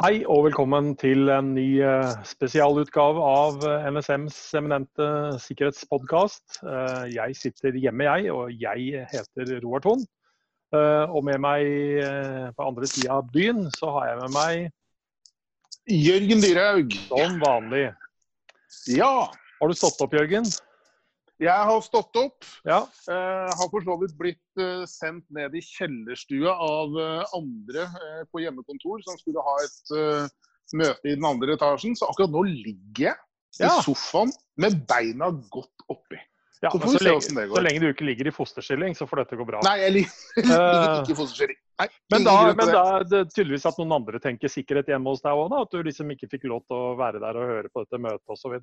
Hei og velkommen til en ny eh, spesialutgave av eh, NSMs eminente sikkerhetspodkast. Eh, jeg sitter hjemme, jeg, og jeg heter Roar Thon. Og med meg på andre sida av byen, så har jeg med meg Jørgen Dyrhaug. Som vanlig. Ja. Har du stått opp, Jørgen? Jeg har stått opp. Ja. Uh, har for så vidt blitt uh, sendt ned i kjellerstua av uh, andre på hjemmekontor som skulle ha et møte i den andre etasjen. Så akkurat nå ligger jeg ja. i sofaen med beina godt oppi. Ja, så, så, lenge, så, lenge, du ikke ligger i fosterstilling, så får dette gå bra. Nei, jeg ligger ikke i fosterstilling. Nei, men da, men da er det tydeligvis at noen andre tenker sikkerhet hjemme hos deg òg, At du liksom ikke fikk lov til å være der og høre på dette møtet osv.?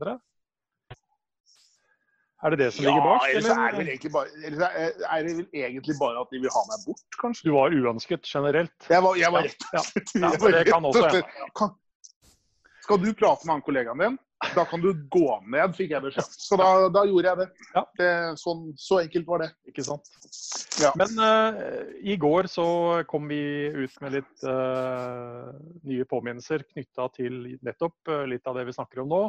Er det det som ja, ligger bak? Eller er det, vel bare, er det vel egentlig bare at de vil ha meg bort, kanskje? Du var uønsket generelt? Jeg var, jeg var rett ja, ja. ja det kan også hende. Skal du prate med han kollegaen din, da kan du gå ned, fikk jeg beskjed Så da, da gjorde jeg det. Ja. det sånn, så enkelt var det. Ikke sant. Ja. Men uh, i går så kom vi ut med litt uh, nye påminnelser knytta til nettopp uh, litt av det vi snakker om nå.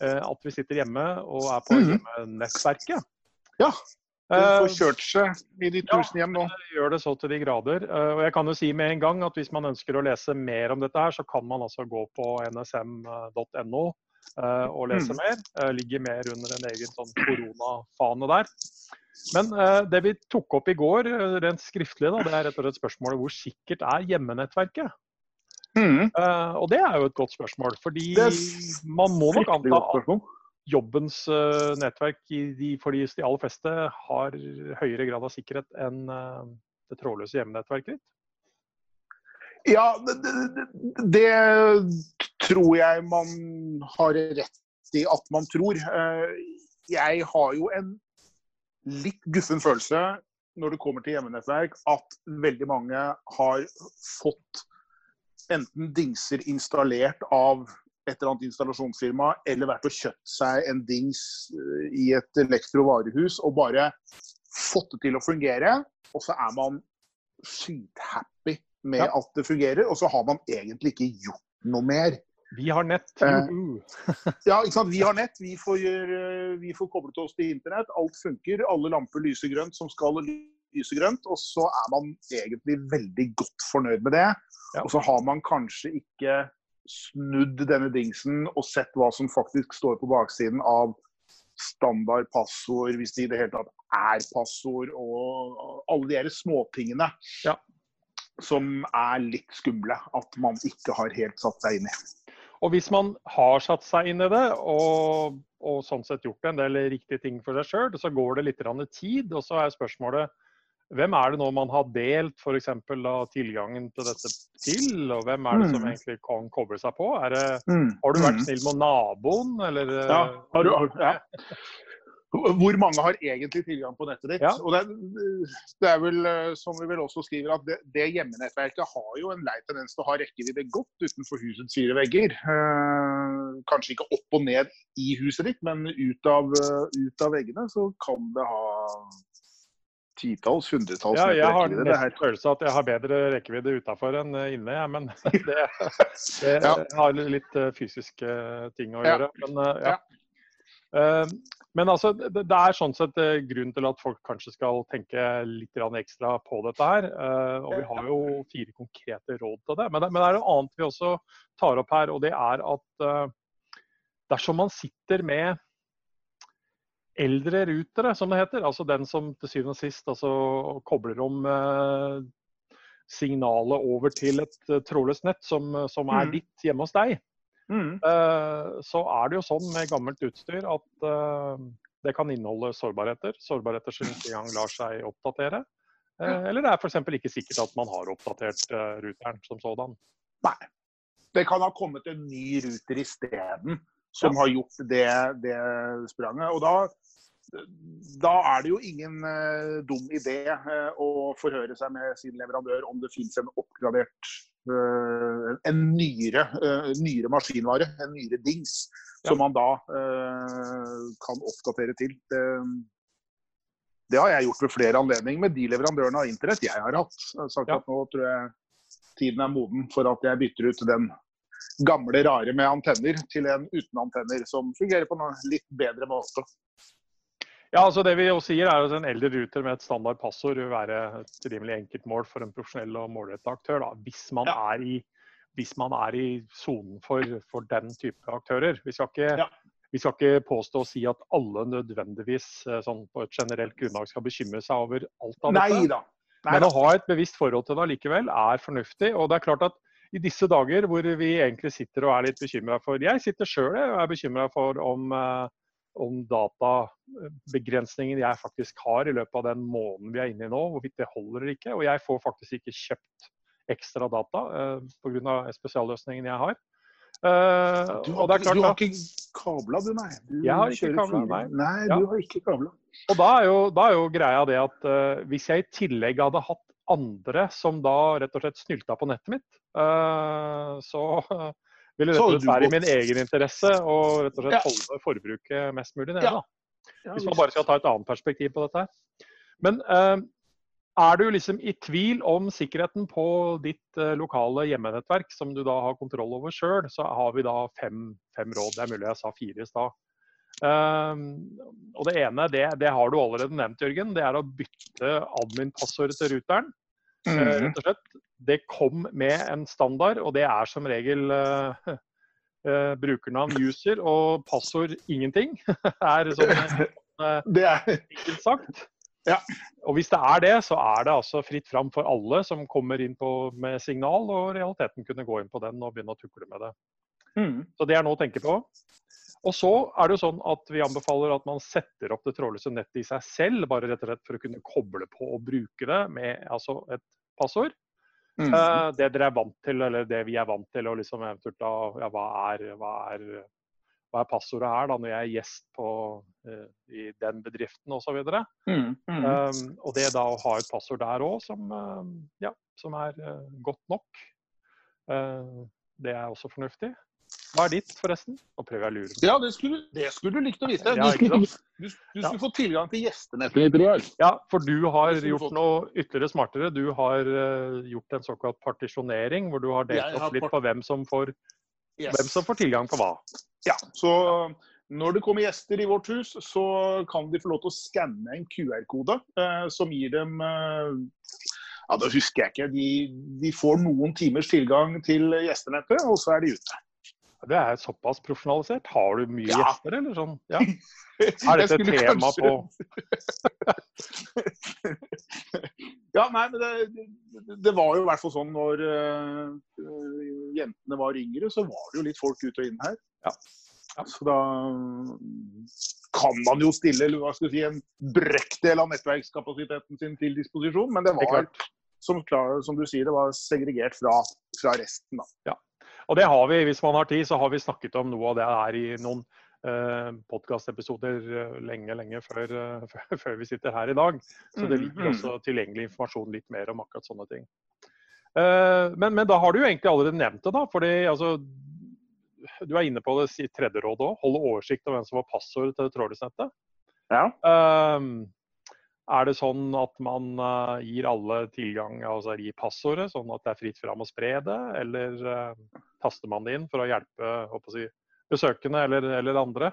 Eh, at vi sitter hjemme og er på mhm. hjemmenettverket. Ja. Du får eh, kjørt seg i de tusen hjem nå. Ja, gjør det så til de grader. Eh, og jeg kan jo si med en gang at hvis man ønsker å lese mer om dette her, så kan man altså gå på nsm.no og lese mm. mer. Ligger mer under en egen sånn koronafane der. Men det vi tok opp i går, rent skriftlig, da, det er rett og slett spørsmålet hvor sikkert er hjemmenettverket? Mm. Uh, og det er jo et godt spørsmål, fordi man må nok anta at jobbens uh, nettverk de, for de, de aller fleste har høyere grad av sikkerhet enn uh, det trådløse hjemmenettverket ditt? Ja, det, det, det, tror jeg man har rett i at man tror. Jeg har jo en litt guffen følelse når det kommer til hjemmenettverk, at veldig mange har fått enten dingser installert av et eller annet installasjonsfirma, eller vært og kjøpt seg en dings eh, i et elektrovarehus og bare fått det til å fungere. Og så er man skithappy med ja. at det fungerer, og så har man egentlig ikke gjort noe mer. Vi har nett. Uh, ja, ikke sant. Vi har nett. Vi får, gjøre, vi får koblet oss til internett. Alt funker. Alle lamper lyser grønt som skal lyse grønt. Og så er man egentlig veldig godt fornøyd med det. Ja. Og så har man kanskje ikke snudd denne dingsen og sett hva som faktisk står på baksiden av standard passord, hvis det i det hele tatt er passord, og alle de her småtingene ja. som er litt skumle at man ikke har helt satt seg inn i. Og hvis man har satt seg inn i det, og, og sånn sett gjort en del riktige ting for seg sjøl, så går det litt tid. Og så er spørsmålet hvem er det nå man har delt f.eks. tilgangen til dette til, og hvem er det som mm. egentlig kan koble seg på? Det, mm. Har du vært mm. snill med naboen, eller? Ja, har du, ja. Hvor mange har egentlig tilgang på nettet ditt? Ja. Og det, det, er vel, eh, som vi vel også skriver, at det, det hjemmenettverket har jo en lei tendens til å ha rekkevidde godt utenfor husets fire vegger. Eh, kanskje ikke opp og ned i huset ditt, men ut av, eh, ut av veggene så kan det ha titalls, hundretalls ja, Jeg har nesten følelse av at jeg har bedre rekkevidde utafor enn inne, jeg. Men det, det ja. har litt eh, fysiske ting å gjøre. Men, eh, ja. Eh, men altså, det, er sånn sett grunn til at folk kanskje skal tenke litt ekstra på dette her. Og vi har jo fire konkrete råd til det. Men, men det er noe annet vi også tar opp her, og det er at dersom man sitter med eldre rutere, som det heter. Altså den som til syvende og sist altså, kobler om eh, signalet over til et uh, trådløst nett som, som er mm. ditt hjemme hos deg. Mm. Eh, så er det jo sånn med gammelt utstyr at eh, det kan inneholde sårbarheter. Sårbarheter som ikke engang lar seg oppdatere. Eh, eller det er f.eks. ikke sikkert at man har oppdatert uh, ruteren som sådan. Nei. Det kan ha kommet en ny ruter isteden som har gjort det, det spranget. Og da da er det jo ingen uh, dum idé uh, å forhøre seg med sin leverandør om det finnes en oppgradert uh, en nyere, nyere, maskinvare, en nyere dings, ja. som man da kan oppdatere til. Det, det, har jeg gjort ved flere anledninger med de leverandørene av internett jeg har hatt. Jeg har sagt ja. at nå tror jeg tiden er moden for at jeg bytter ut den gamle rare med antenner til en uten antenner, som fungerer på en litt bedre måte. Ja, altså Det vi jo sier er at En eldre ruter med et standard passord vil være et rimelig enkelt mål for en profesjonell og målrettet aktør. Da, hvis man ja. er i hvis man er i sonen for, for, den type aktører. Vi skal, ikke, ja. vi skal ikke påstå å si at alle nødvendigvis eh, sånn på et generelt grunnlag skal bekymre seg over alt av dette. Nei da. Men å ha et bevisst forhold til det likevel er fornuftig. Og det er klart at i disse dager hvor vi egentlig sitter og er litt bekymra for Jeg sitter sjøl og er bekymra for om, eh, om databegrensningen jeg faktisk har i løpet av den måneden vi er inne i nå, hvorvidt det holder eller ikke. Og jeg får faktisk ikke kjøpt ekstra data eh, pga. spesialløsningen jeg har. Uh, du, har, klart, du har ikke kabla, du, nei? Du jeg har ikke kabla, nei. Nei, ja. du har ikke kabla. Og da er, jo, da er jo greia det at uh, hvis jeg i tillegg hadde hatt andre som da rett og slett snylta på nettet mitt, uh, så ville det rett være i min egen interesse å rett og slett ja. holde forbruket mest mulig nede. Ja. Ja, hvis man bare skal ta et annet perspektiv på dette. her. Men uh, er du liksom i tvil om sikkerheten på ditt lokale hjemmenettverk, som du da har kontroll over sjøl, så har vi da fem, fem, råd. Det er mulig jeg sa fire i stad. Um, og Det ene det, det, har du allerede nevnt, Jørgen. Det er å bytte admin-passordet til ruteren. Mm -hmm. rett og slett. Det kom med en standard, og det er som regel uh, uh, brukernavn user og passord ingenting. er sånn uh, det er enkelt sagt. Ja. Og hvis det er det, så er det altså fritt fram for alle som kommer inn på, med signal, og realiteten kunne gå inn på den og begynne å tukle med det. Mm. Så det er noe å tenke på. Og så er det jo sånn at Vi anbefaler at man setter opp det trådløse nettet i seg selv, bare rett og slett for å kunne koble på og bruke det med altså et passord. Mm. Uh, det dere er vant til, eller det vi er vant til, og liksom eventuelt da, ja, hva, er, hva, er, hva er passordet her da, når jeg er gjest på, uh, i den bedriften osv. Mm. Mm. Um, og det da å ha et passord der òg som, uh, ja, som er godt nok, det er også fornuftig. Hva er ditt, forresten? Nå prøver jeg å lure. Ja, det skulle, det skulle du likt å vite. Du skulle, du, du skulle ja. få tilgang til gjestenettet mitt. Ja, for du har gjort noe ytterligere smartere. Du har uh, gjort en såkalt partisjonering, hvor du har delt opp litt på hvem som, får, yes. hvem som får tilgang på hva. Ja, så når det kommer gjester i vårt hus, så kan de få lov til å skanne en QR-kode uh, som gir dem uh, ja, Da husker jeg ikke. De, de får noen timers tilgang til gjestenettet, og så er de ute. Det er såpass profesjonalisert. Har du mye ja. gjester, eller sånn? Ja. Er dette et tema kanskje... på Ja, nei, men det, det, var jo i hvert fall sånn når uh, jentene var yngre, så var det jo litt folk ut og inn her. Ja. Ja. Så da kan man jo stille hva skal si, en brøkdel av nettverkskapasiteten sin til disposisjon, men det var, som, som du sier, det var segregert fra, fra resten. Da. Ja. Og det har vi, hvis man har tid, så har vi snakket om noe av det her i noen eh, podkastepisoder eh, lenge, lenge før, uh, før, vi sitter her i dag. Så det ligger mm-hmm. også tilgjengelig informasjon litt mer om akkurat sånne ting. Eh, men, men, da har du jo egentlig allerede nevnt det, da. fordi altså, du er inne på det i tredje råd òg. Holde oversikt over hvem som har passordet til trådløsnettet. Ja. Uh, er det sånn at man uh, gir alle tilgang, altså gir passordet, sånn at det er fritt fram å spre det? Eller uh, taster man det inn for å hjelpe å si, besøkende eller, eller, andre?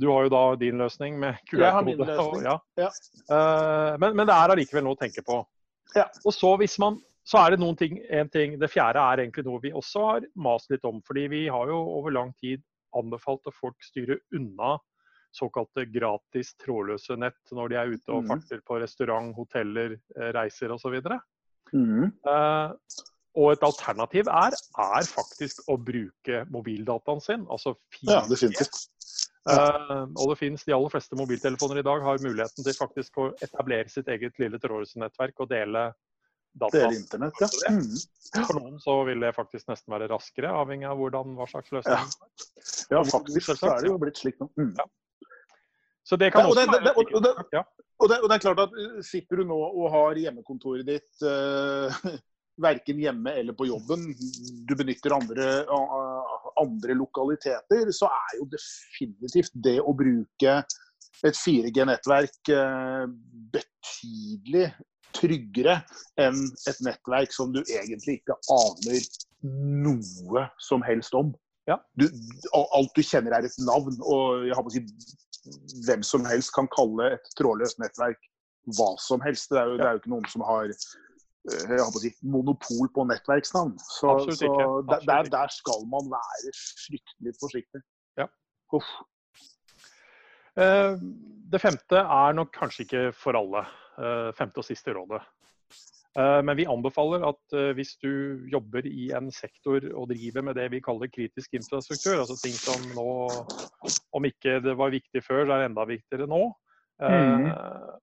Du har jo da din løsning med QR-kode. Jeg har min løsning. Ja. Ja. Uh, men, men, det er allikevel noe å tenke på. Ja. Og så hvis man så er det noen ting, en ting, Det fjerde er egentlig noe vi også har mast litt om. fordi vi har jo over lang tid anbefalt at folk styrer unna såkalte gratis trådløse nett når de er ute og mm. farter på restaurant, hoteller, eh, reiser osv. Mm. Uh, og et alternativ er, er, faktisk å bruke mobildataen sin, altså 4G. Ja, definitivt. Uh, og det finnes, De aller fleste mobiltelefoner i dag har muligheten til faktisk å etablere sitt eget lille trådløse nettverk og dele data. Dele internett, ja. Mm. For noen så vil det faktisk nesten være raskere, avhengig av hvordan, hva slags løsning. Ja, ja faktisk så er det jo blitt slik nå. Mm. Ja. Så det kan også og, det, og det er klart at eh, Sitter du nå og har hjemmekontoret ditt uh, verken hjemme eller på jobben, du benytter andre, andre lokaliteter, så er jo definitivt det å bruke et 4G-nettverk uh, betydelig tryggere enn et nettverk som du egentlig ikke aner noe som helst om. Ja. Du, alt du kjenner er et navn, og jeg har på å si hvem som helst kan kalle et trådløst nettverk hva som helst. Det er jo, det er jo ikke noen som har eh, på si, monopol på nettverksnavn. Så, Absolutt så ikke. der, Absolutt der, der skal man være fryktelig forsiktig. Ja. Eh, Det femte er nok kanskje ikke for alle. eh, Femte og siste rådet. Eh, Men vi anbefaler at eh, hvis du jobber i en sektor og driver med det vi kaller kritisk infrastruktur, altså ting som nå, om ikke det var viktig før, så er det enda viktigere nå. eh, Mhm.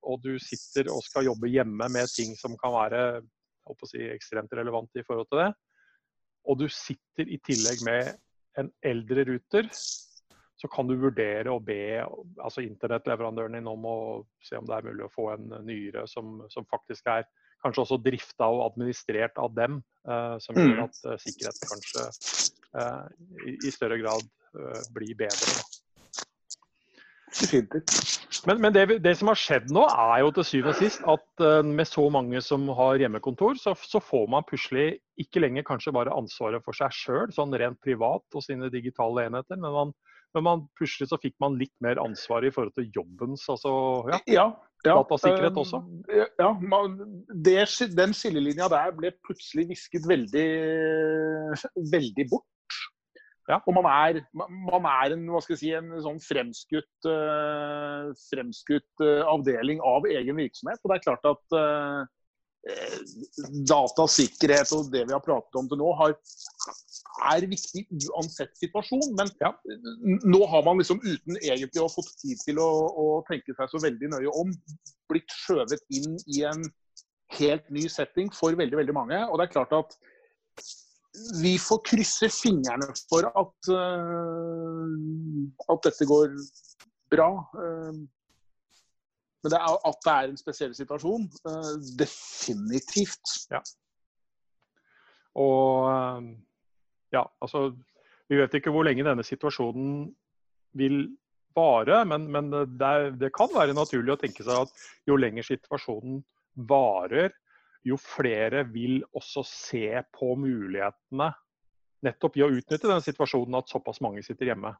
Og du sitter og skal jobbe hjemme med ting som kan være å si, ekstremt relevante i forhold til det. Og du sitter i tillegg med en eldre ruter så kan du vurdere å be altså internettleverandøren din om å se om det er mulig å få en nyere som, som faktisk er kanskje også drifta og administrert av dem, eh, som gjør Mm. at eh, sikkerheten kanskje eh, i, større grad blir bedre. Men, men det, det som har skjedd nå, er jo til syvende og sist at med så mange som har hjemmekontor, så, så får man plutselig ikke lenger kanskje bare ansvaret for seg sjøl, sånn rent privat og sine digitale enheter, men, man, men man, plutselig så fikk man litt mer ansvar i forhold til jobbens altså, ja, Ja. Ja. Datasikkerhet Eh, også? Ja, man, det, den skillelinja der ble plutselig visket veldig, veldig bort. Ja. Og man er, man er en, si, en sånn fremskutt, eh, fremskutt eh, avdeling av egen virksomhet. Og det er klart at datasikkerhet og det vi har pratet om til nå, har, er viktig uansett situasjon. Men Ja. nå har man liksom uten egentlig å ha fått tid til å, å tenke seg så veldig nøye om, blitt skjøvet inn i en helt ny setting for veldig, veldig mange. Og det er klart at vi får krysse fingrene for at, uh, at dette går bra. Uh, men det er, at det er en spesiell situasjon, uh, definitivt. Og eh, ja, altså Vi vet ikke hvor lenge denne situasjonen vil vare, men, men det, det kan være naturlig å tenke seg at jo lenger situasjonen varer, jo flere vil også se på mulighetene nettopp i å utnytte den situasjonen at såpass mange sitter hjemme.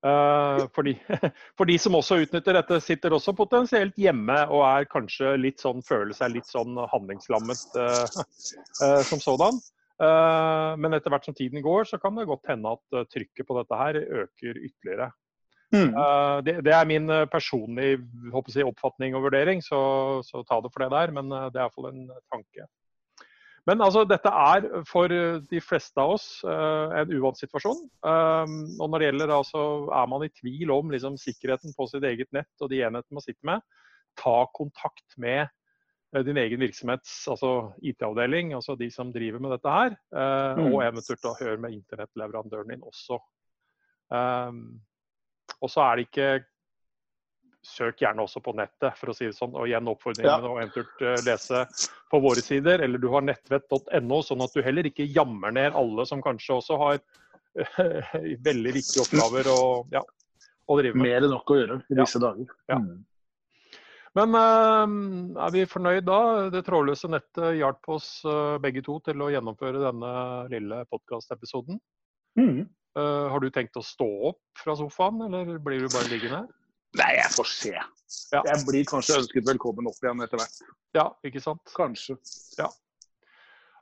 For de, for de som også utnytter dette, sitter også potensielt hjemme og er kanskje litt sånn, føler seg litt sånn handlingslammet uh, uh, som sådan. Eh, men etter hvert som tiden går, så kan det godt hende at eh, trykket på dette her øker ytterligere. Mm. Eh, det, det er min personlige jeg, oppfatning og vurdering, så, så ta det for det der. Men det er iallfall en tanke. Men altså, dette er for de fleste av oss en uvant situasjon. Og når det gjelder altså, er man i tvil om liksom, sikkerheten på sitt eget nett og de enhetene man sitter med, ta kontakt med din egen virksomhets altså IT-avdeling, altså de som driver med dette her. eh, Mm. Og eventuelt da høre med internettleverandøren din også. Um, og så er det ikke Søk gjerne også på nettet, for å si det sånn. Og igjen oppfordringen Ja. å eventuelt eh, lese på våre sider, eller du har nettvett.no, sånn at du heller ikke jammer ned alle som kanskje også har eh, veldig viktige oppgaver å, ja, å drive med. Mer enn nok å gjøre i Ja. disse dager. Ja. Mm. Men eh, er vi fornøyd da? Det trådløse nettet hjalp oss eh, begge to til å gjennomføre denne lille podkastepisoden. Mm. Uh, har du tenkt å stå opp fra sofaen, eller blir du bare liggende? Nei, jeg får se. Ja. Jeg blir kanskje ønsket velkommen opp igjen etter hvert. Ja, ikke sant? Kanskje. Ja.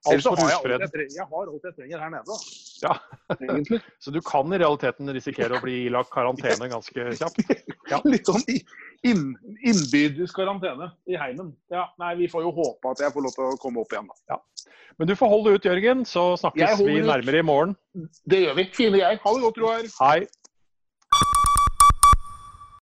Altså, har jeg alt jeg, trenger, jeg har alt jeg trenger her nede. Ja. Egentlig. Så du kan i realiteten risikere å bli ilagt karantene ganske kjapt? Ja. Litt sånn inn, innbyrdes karantene i heimen. Ja, nei, Vi får jo håpe at jeg får lov til å komme opp igjen. da. Men du får holde ut, Jørgen, så snakkes vi nærmere i morgen. Det gjør vi. Fine jeg. Ha det godt, Roar. Hei.